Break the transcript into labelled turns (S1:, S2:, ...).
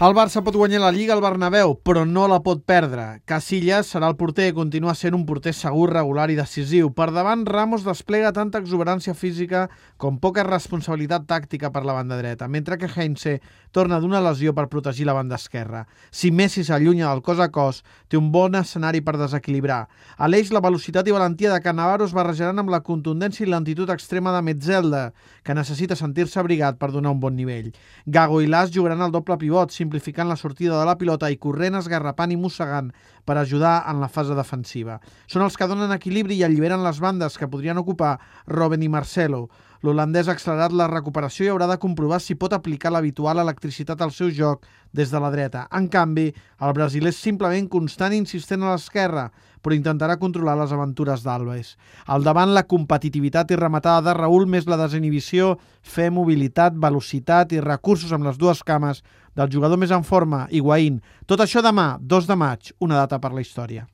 S1: El Barça pot guanyar la Lliga al Bernabéu, però no la pot perdre. Casillas serà el porter i continua sent un porter segur, regular i decisiu. Per davant, Ramos desplega tanta exuberància física com poca responsabilitat tàctica per la banda dreta, mentre que Heinze torna d'una lesió per protegir la banda esquerra. Si Messi s'allunya del cos a cos, té un bon escenari per desequilibrar. A l'eix, la velocitat i valentia de Cannavaro es barrejaran amb la contundència i lentitud extrema de Metzelda, que necessita sentir-se abrigat per donar un bon nivell. Gago i Las jugaran al doble pivot, simplificant la sortida de la pilota i corrent, esgarrapant i mossegant per ajudar en la fase defensiva. Són els que donen equilibri i alliberen les bandes que podrien ocupar Robben i Marcelo. L'holandès ha accelerat la recuperació i haurà de comprovar si pot aplicar l'habitual electricitat al seu joc des de la dreta. En canvi, el Brasil és simplement constant i insistent a l'esquerra, però intentarà controlar les aventures d'Alves. Al davant, la competitivitat i rematada de Raül més la desinhibició, fer mobilitat, velocitat i recursos amb les dues cames del jugador més en forma, Higuaín. Tot això demà, 2 de maig, una data per la història.